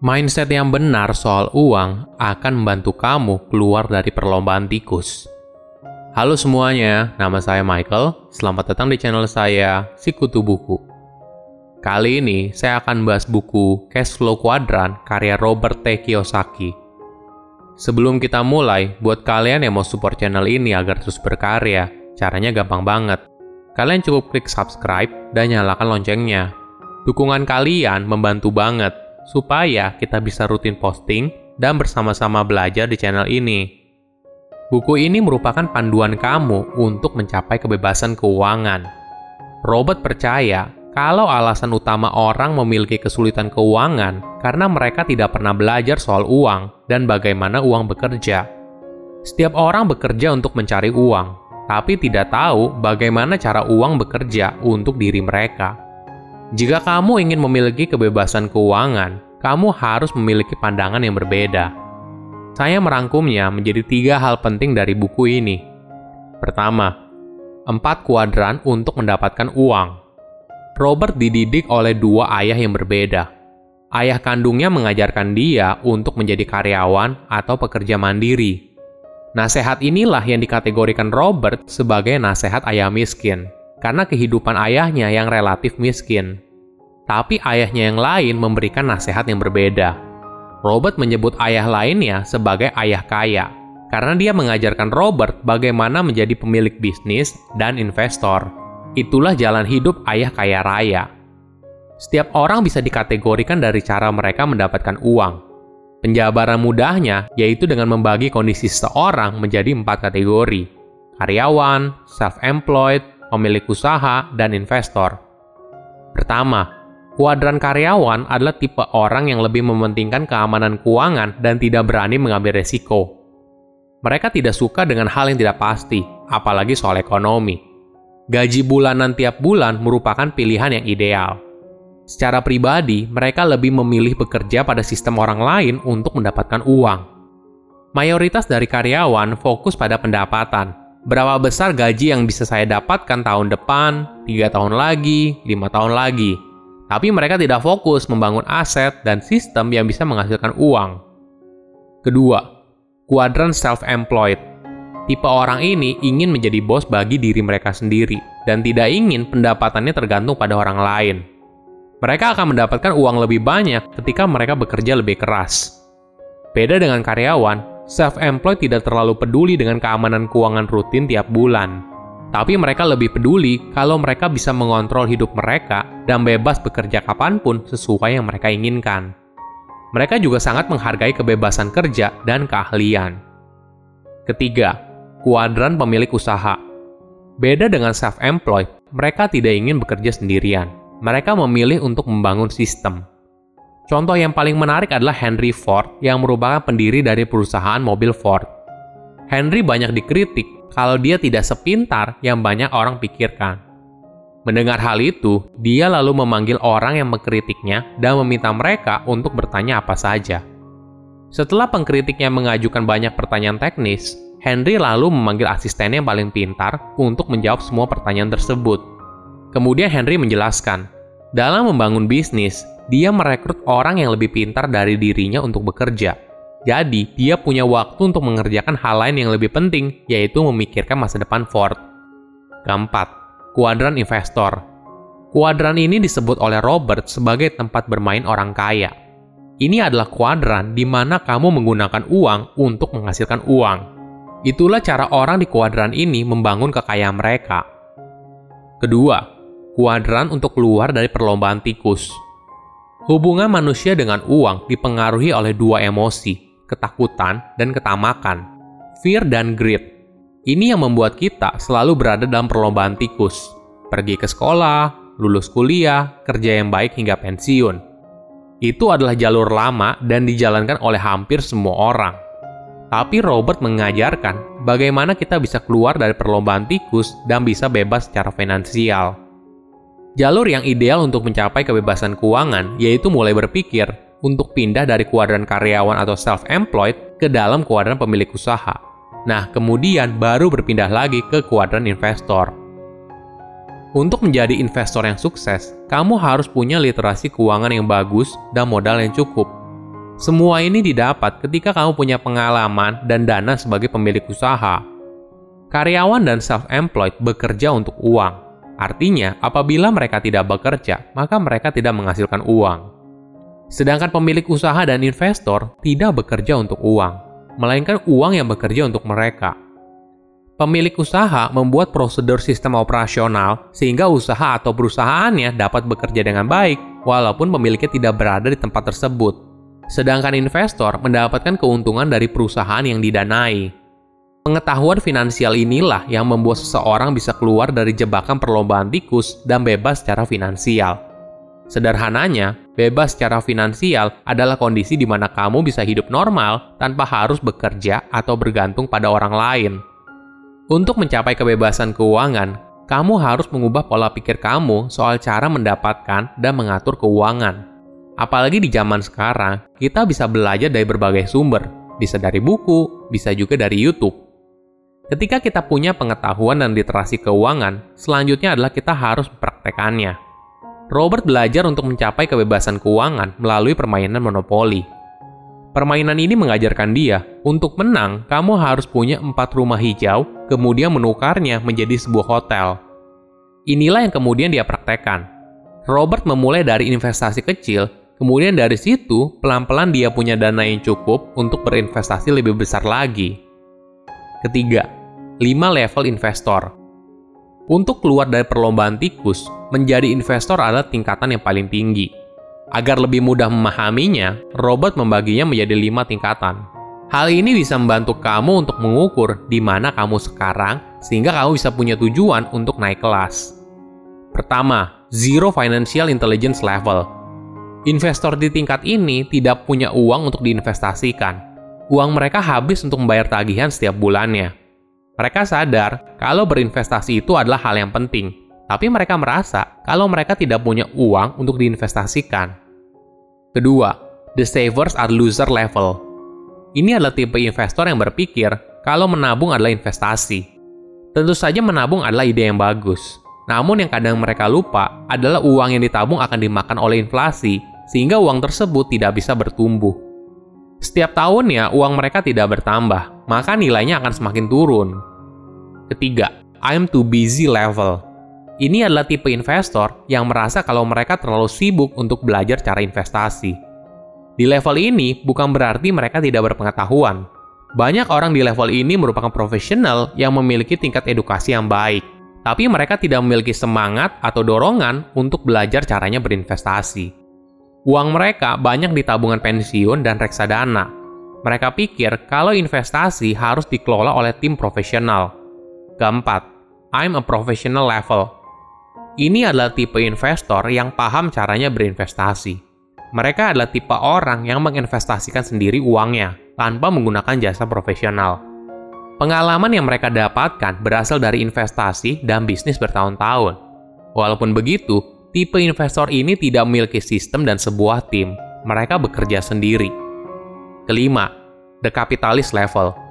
Mindset yang benar soal uang akan membantu kamu keluar dari perlombaan tikus. Halo semuanya, nama saya Michael. Selamat datang di channel saya, Sikutu Buku. Kali ini saya akan bahas buku Cash Flow Quadrant karya Robert T. Kiyosaki. Sebelum kita mulai, buat kalian yang mau support channel ini agar terus berkarya, caranya gampang banget. Kalian cukup klik subscribe dan nyalakan loncengnya. Dukungan kalian membantu banget supaya kita bisa rutin posting dan bersama-sama belajar di channel ini. Buku ini merupakan panduan kamu untuk mencapai kebebasan keuangan. Robert percaya kalau alasan utama orang memiliki kesulitan keuangan karena mereka tidak pernah belajar soal uang dan bagaimana uang bekerja. Setiap orang bekerja untuk mencari uang, tapi tidak tahu bagaimana cara uang bekerja untuk diri mereka. Jika kamu ingin memiliki kebebasan keuangan, kamu harus memiliki pandangan yang berbeda. Saya merangkumnya menjadi tiga hal penting dari buku ini. Pertama, empat kuadran untuk mendapatkan uang. Robert dididik oleh dua ayah yang berbeda. Ayah kandungnya mengajarkan dia untuk menjadi karyawan atau pekerja mandiri. Nasihat inilah yang dikategorikan Robert sebagai nasihat ayah miskin karena kehidupan ayahnya yang relatif miskin. Tapi ayahnya yang lain memberikan nasihat yang berbeda. Robert menyebut ayah lainnya sebagai ayah kaya, karena dia mengajarkan Robert bagaimana menjadi pemilik bisnis dan investor. Itulah jalan hidup ayah kaya raya. Setiap orang bisa dikategorikan dari cara mereka mendapatkan uang. Penjabaran mudahnya yaitu dengan membagi kondisi seseorang menjadi empat kategori. Karyawan, self-employed, pemilik usaha, dan investor. Pertama, kuadran karyawan adalah tipe orang yang lebih mementingkan keamanan keuangan dan tidak berani mengambil resiko. Mereka tidak suka dengan hal yang tidak pasti, apalagi soal ekonomi. Gaji bulanan tiap bulan merupakan pilihan yang ideal. Secara pribadi, mereka lebih memilih bekerja pada sistem orang lain untuk mendapatkan uang. Mayoritas dari karyawan fokus pada pendapatan, berapa besar gaji yang bisa saya dapatkan tahun depan, tiga tahun lagi, lima tahun lagi. Tapi mereka tidak fokus membangun aset dan sistem yang bisa menghasilkan uang. Kedua, kuadran self-employed. Tipe orang ini ingin menjadi bos bagi diri mereka sendiri dan tidak ingin pendapatannya tergantung pada orang lain. Mereka akan mendapatkan uang lebih banyak ketika mereka bekerja lebih keras. Beda dengan karyawan, self-employed tidak terlalu peduli dengan keamanan keuangan rutin tiap bulan. Tapi mereka lebih peduli kalau mereka bisa mengontrol hidup mereka dan bebas bekerja kapan pun sesuai yang mereka inginkan. Mereka juga sangat menghargai kebebasan kerja dan keahlian. Ketiga, kuadran pemilik usaha. Beda dengan self-employed, mereka tidak ingin bekerja sendirian. Mereka memilih untuk membangun sistem, Contoh yang paling menarik adalah Henry Ford yang merupakan pendiri dari perusahaan mobil Ford. Henry banyak dikritik kalau dia tidak sepintar yang banyak orang pikirkan. Mendengar hal itu, dia lalu memanggil orang yang mengkritiknya dan meminta mereka untuk bertanya apa saja. Setelah pengkritiknya mengajukan banyak pertanyaan teknis, Henry lalu memanggil asistennya yang paling pintar untuk menjawab semua pertanyaan tersebut. Kemudian Henry menjelaskan, dalam membangun bisnis, dia merekrut orang yang lebih pintar dari dirinya untuk bekerja. Jadi, dia punya waktu untuk mengerjakan hal lain yang lebih penting, yaitu memikirkan masa depan Ford. Keempat, kuadran investor. Kuadran ini disebut oleh Robert sebagai tempat bermain orang kaya. Ini adalah kuadran di mana kamu menggunakan uang untuk menghasilkan uang. Itulah cara orang di kuadran ini membangun kekayaan mereka. Kedua, kuadran untuk keluar dari perlombaan tikus. Hubungan manusia dengan uang dipengaruhi oleh dua emosi, ketakutan dan ketamakan, fear dan greed. Ini yang membuat kita selalu berada dalam perlombaan tikus, pergi ke sekolah, lulus kuliah, kerja yang baik hingga pensiun. Itu adalah jalur lama dan dijalankan oleh hampir semua orang. Tapi Robert mengajarkan bagaimana kita bisa keluar dari perlombaan tikus dan bisa bebas secara finansial. Jalur yang ideal untuk mencapai kebebasan keuangan yaitu mulai berpikir untuk pindah dari kuadran karyawan atau self-employed ke dalam kuadran pemilik usaha. Nah, kemudian baru berpindah lagi ke kuadran investor. Untuk menjadi investor yang sukses, kamu harus punya literasi keuangan yang bagus dan modal yang cukup. Semua ini didapat ketika kamu punya pengalaman dan dana sebagai pemilik usaha. Karyawan dan self-employed bekerja untuk uang. Artinya, apabila mereka tidak bekerja, maka mereka tidak menghasilkan uang. Sedangkan pemilik usaha dan investor tidak bekerja untuk uang, melainkan uang yang bekerja untuk mereka. Pemilik usaha membuat prosedur sistem operasional sehingga usaha atau perusahaannya dapat bekerja dengan baik, walaupun pemiliknya tidak berada di tempat tersebut. Sedangkan investor mendapatkan keuntungan dari perusahaan yang didanai. Pengetahuan finansial inilah yang membuat seseorang bisa keluar dari jebakan perlombaan tikus dan bebas secara finansial. Sederhananya, bebas secara finansial adalah kondisi di mana kamu bisa hidup normal tanpa harus bekerja atau bergantung pada orang lain. Untuk mencapai kebebasan keuangan, kamu harus mengubah pola pikir kamu soal cara mendapatkan dan mengatur keuangan. Apalagi di zaman sekarang, kita bisa belajar dari berbagai sumber, bisa dari buku, bisa juga dari YouTube. Ketika kita punya pengetahuan dan literasi keuangan, selanjutnya adalah kita harus mempraktekannya. Robert belajar untuk mencapai kebebasan keuangan melalui permainan monopoli. Permainan ini mengajarkan dia, untuk menang, kamu harus punya empat rumah hijau, kemudian menukarnya menjadi sebuah hotel. Inilah yang kemudian dia praktekkan. Robert memulai dari investasi kecil, kemudian dari situ, pelan-pelan dia punya dana yang cukup untuk berinvestasi lebih besar lagi. Ketiga, 5 level investor. Untuk keluar dari perlombaan tikus, menjadi investor adalah tingkatan yang paling tinggi. Agar lebih mudah memahaminya, robot membaginya menjadi lima tingkatan. Hal ini bisa membantu kamu untuk mengukur di mana kamu sekarang, sehingga kamu bisa punya tujuan untuk naik kelas. Pertama, Zero Financial Intelligence Level. Investor di tingkat ini tidak punya uang untuk diinvestasikan. Uang mereka habis untuk membayar tagihan setiap bulannya. Mereka sadar kalau berinvestasi itu adalah hal yang penting, tapi mereka merasa kalau mereka tidak punya uang untuk diinvestasikan. Kedua, the savers are loser level. Ini adalah tipe investor yang berpikir kalau menabung adalah investasi. Tentu saja menabung adalah ide yang bagus. Namun yang kadang mereka lupa adalah uang yang ditabung akan dimakan oleh inflasi, sehingga uang tersebut tidak bisa bertumbuh. Setiap tahunnya uang mereka tidak bertambah, maka nilainya akan semakin turun. Ketiga, I'm too busy level. Ini adalah tipe investor yang merasa kalau mereka terlalu sibuk untuk belajar cara investasi. Di level ini bukan berarti mereka tidak berpengetahuan. Banyak orang di level ini merupakan profesional yang memiliki tingkat edukasi yang baik, tapi mereka tidak memiliki semangat atau dorongan untuk belajar caranya berinvestasi. Uang mereka banyak di tabungan pensiun dan reksadana. Mereka pikir kalau investasi harus dikelola oleh tim profesional, Keempat, I'm a professional level. Ini adalah tipe investor yang paham caranya berinvestasi. Mereka adalah tipe orang yang menginvestasikan sendiri uangnya tanpa menggunakan jasa profesional. Pengalaman yang mereka dapatkan berasal dari investasi dan bisnis bertahun-tahun. Walaupun begitu, tipe investor ini tidak memiliki sistem dan sebuah tim. Mereka bekerja sendiri. Kelima, the capitalist level.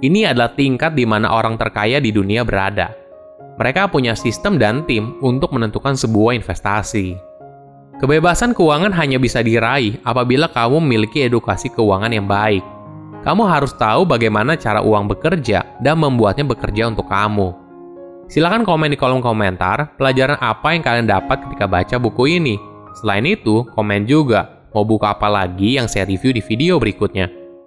Ini adalah tingkat di mana orang terkaya di dunia berada. Mereka punya sistem dan tim untuk menentukan sebuah investasi. Kebebasan keuangan hanya bisa diraih apabila kamu memiliki edukasi keuangan yang baik. Kamu harus tahu bagaimana cara uang bekerja dan membuatnya bekerja untuk kamu. Silahkan komen di kolom komentar pelajaran apa yang kalian dapat ketika baca buku ini. Selain itu, komen juga mau buku apa lagi yang saya review di video berikutnya.